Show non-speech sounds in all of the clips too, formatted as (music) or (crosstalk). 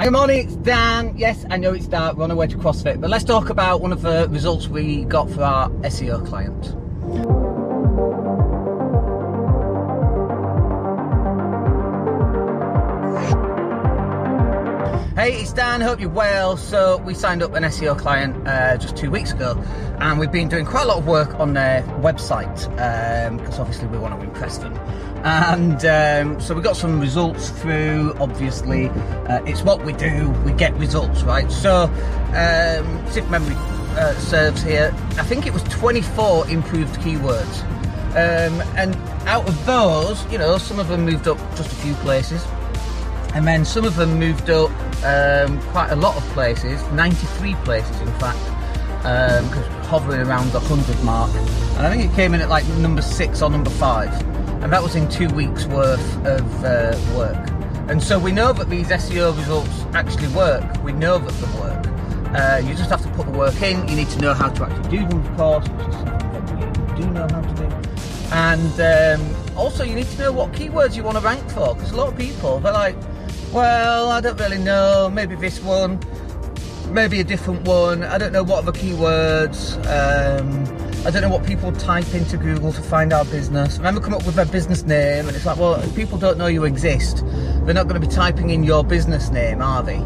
Good morning, it's Dan. Yes, I know it's dark, we're on our way to CrossFit, but let's talk about one of the results we got for our SEO client. Hey, it's Dan, hope you're well. So, we signed up an SEO client uh, just two weeks ago, and we've been doing quite a lot of work on their website because um, obviously we want to impress them. And um, so we got some results through. Obviously, uh, it's what we do, we get results, right? So, um, if memory uh, serves here, I think it was 24 improved keywords. Um, and out of those, you know, some of them moved up just a few places and then some of them moved up um, quite a lot of places, 93 places in fact, because um, hovering around the 100 mark. And I think it came in at like number six or number five, and that was in two weeks worth of uh, work. And so we know that these SEO results actually work. We know that they work. Uh, you just have to put the work in. You need to know how to actually do them, of course, which is something you do know how to do. And um, also, you need to know what keywords you want to rank for, because a lot of people they're like, well, I don't really know. Maybe this one, maybe a different one. I don't know what are the keywords. Um, I don't know what people type into Google to find our business. Remember, come up with their business name, and it's like, well, if people don't know you exist, they're not going to be typing in your business name, are they?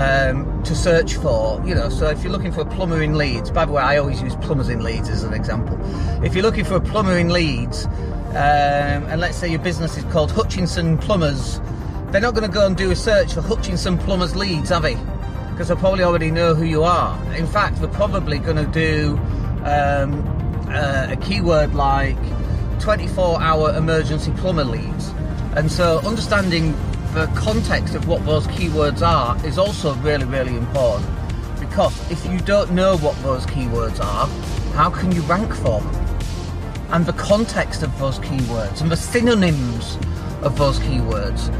Um, to search for, you know. So if you're looking for a plumber in Leeds, by the way, I always use plumbers in Leeds as an example. If you're looking for a plumber in Leeds, um, and let's say your business is called Hutchinson Plumbers they're not going to go and do a search for Hutchinson Plumbers Leeds, are they? Because they probably already know who you are. In fact, they're probably going to do um, uh, a keyword like 24 hour emergency plumber Leeds. And so understanding the context of what those keywords are is also really, really important. Because if you don't know what those keywords are, how can you rank for them? And the context of those keywords and the synonyms of those keywords.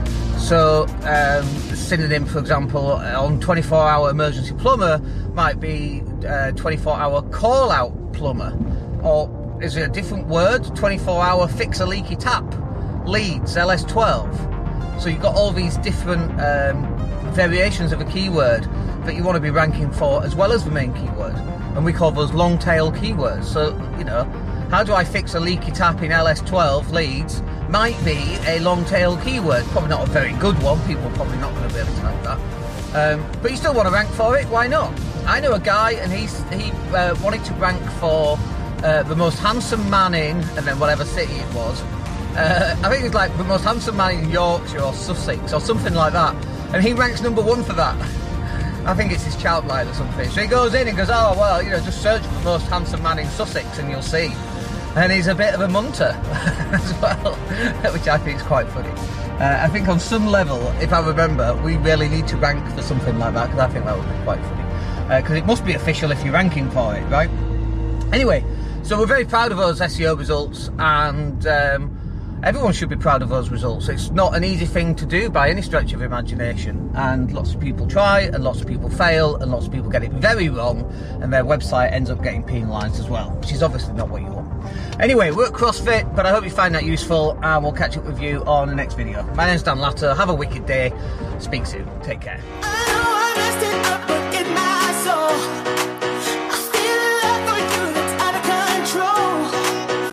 So, um, synonym, for example, on 24 hour emergency plumber might be uh, 24 hour call out plumber. Or is it a different word? 24 hour fix a leaky tap, Leeds, LS12. So you've got all these different um, variations of a keyword that you want to be ranking for as well as the main keyword. And we call those long tail keywords. So, you know, how do I fix a leaky tap in LS12 Leeds? Might be a long tail keyword. Probably not a very good one. People are probably not going to be able to type that. Um, but you still want to rank for it. Why not? I know a guy, and he's he uh, wanted to rank for uh, the most handsome man in, and then whatever city it was. Uh, I think it's like the most handsome man in Yorkshire or Sussex or something like that. And he ranks number one for that. (laughs) I think it's his child line or something. So he goes in and goes, oh well, you know, just search for the most handsome man in Sussex, and you'll see and he's a bit of a munter (laughs) as well, which I think is quite funny. Uh, I think on some level, if I remember, we really need to rank for something like that because I think that would be quite funny. Because uh, it must be official if you're ranking for it, right? Anyway, so we're very proud of those SEO results and um, everyone should be proud of those results. It's not an easy thing to do by any stretch of imagination, and lots of people try, and lots of people fail, and lots of people get it very wrong, and their website ends up getting penalised as well, which is obviously not what you want. Anyway, at CrossFit, but I hope you find that useful, and we'll catch up with you on the next video. My name's Dan Latto. Have a wicked day. Speak soon. Take care.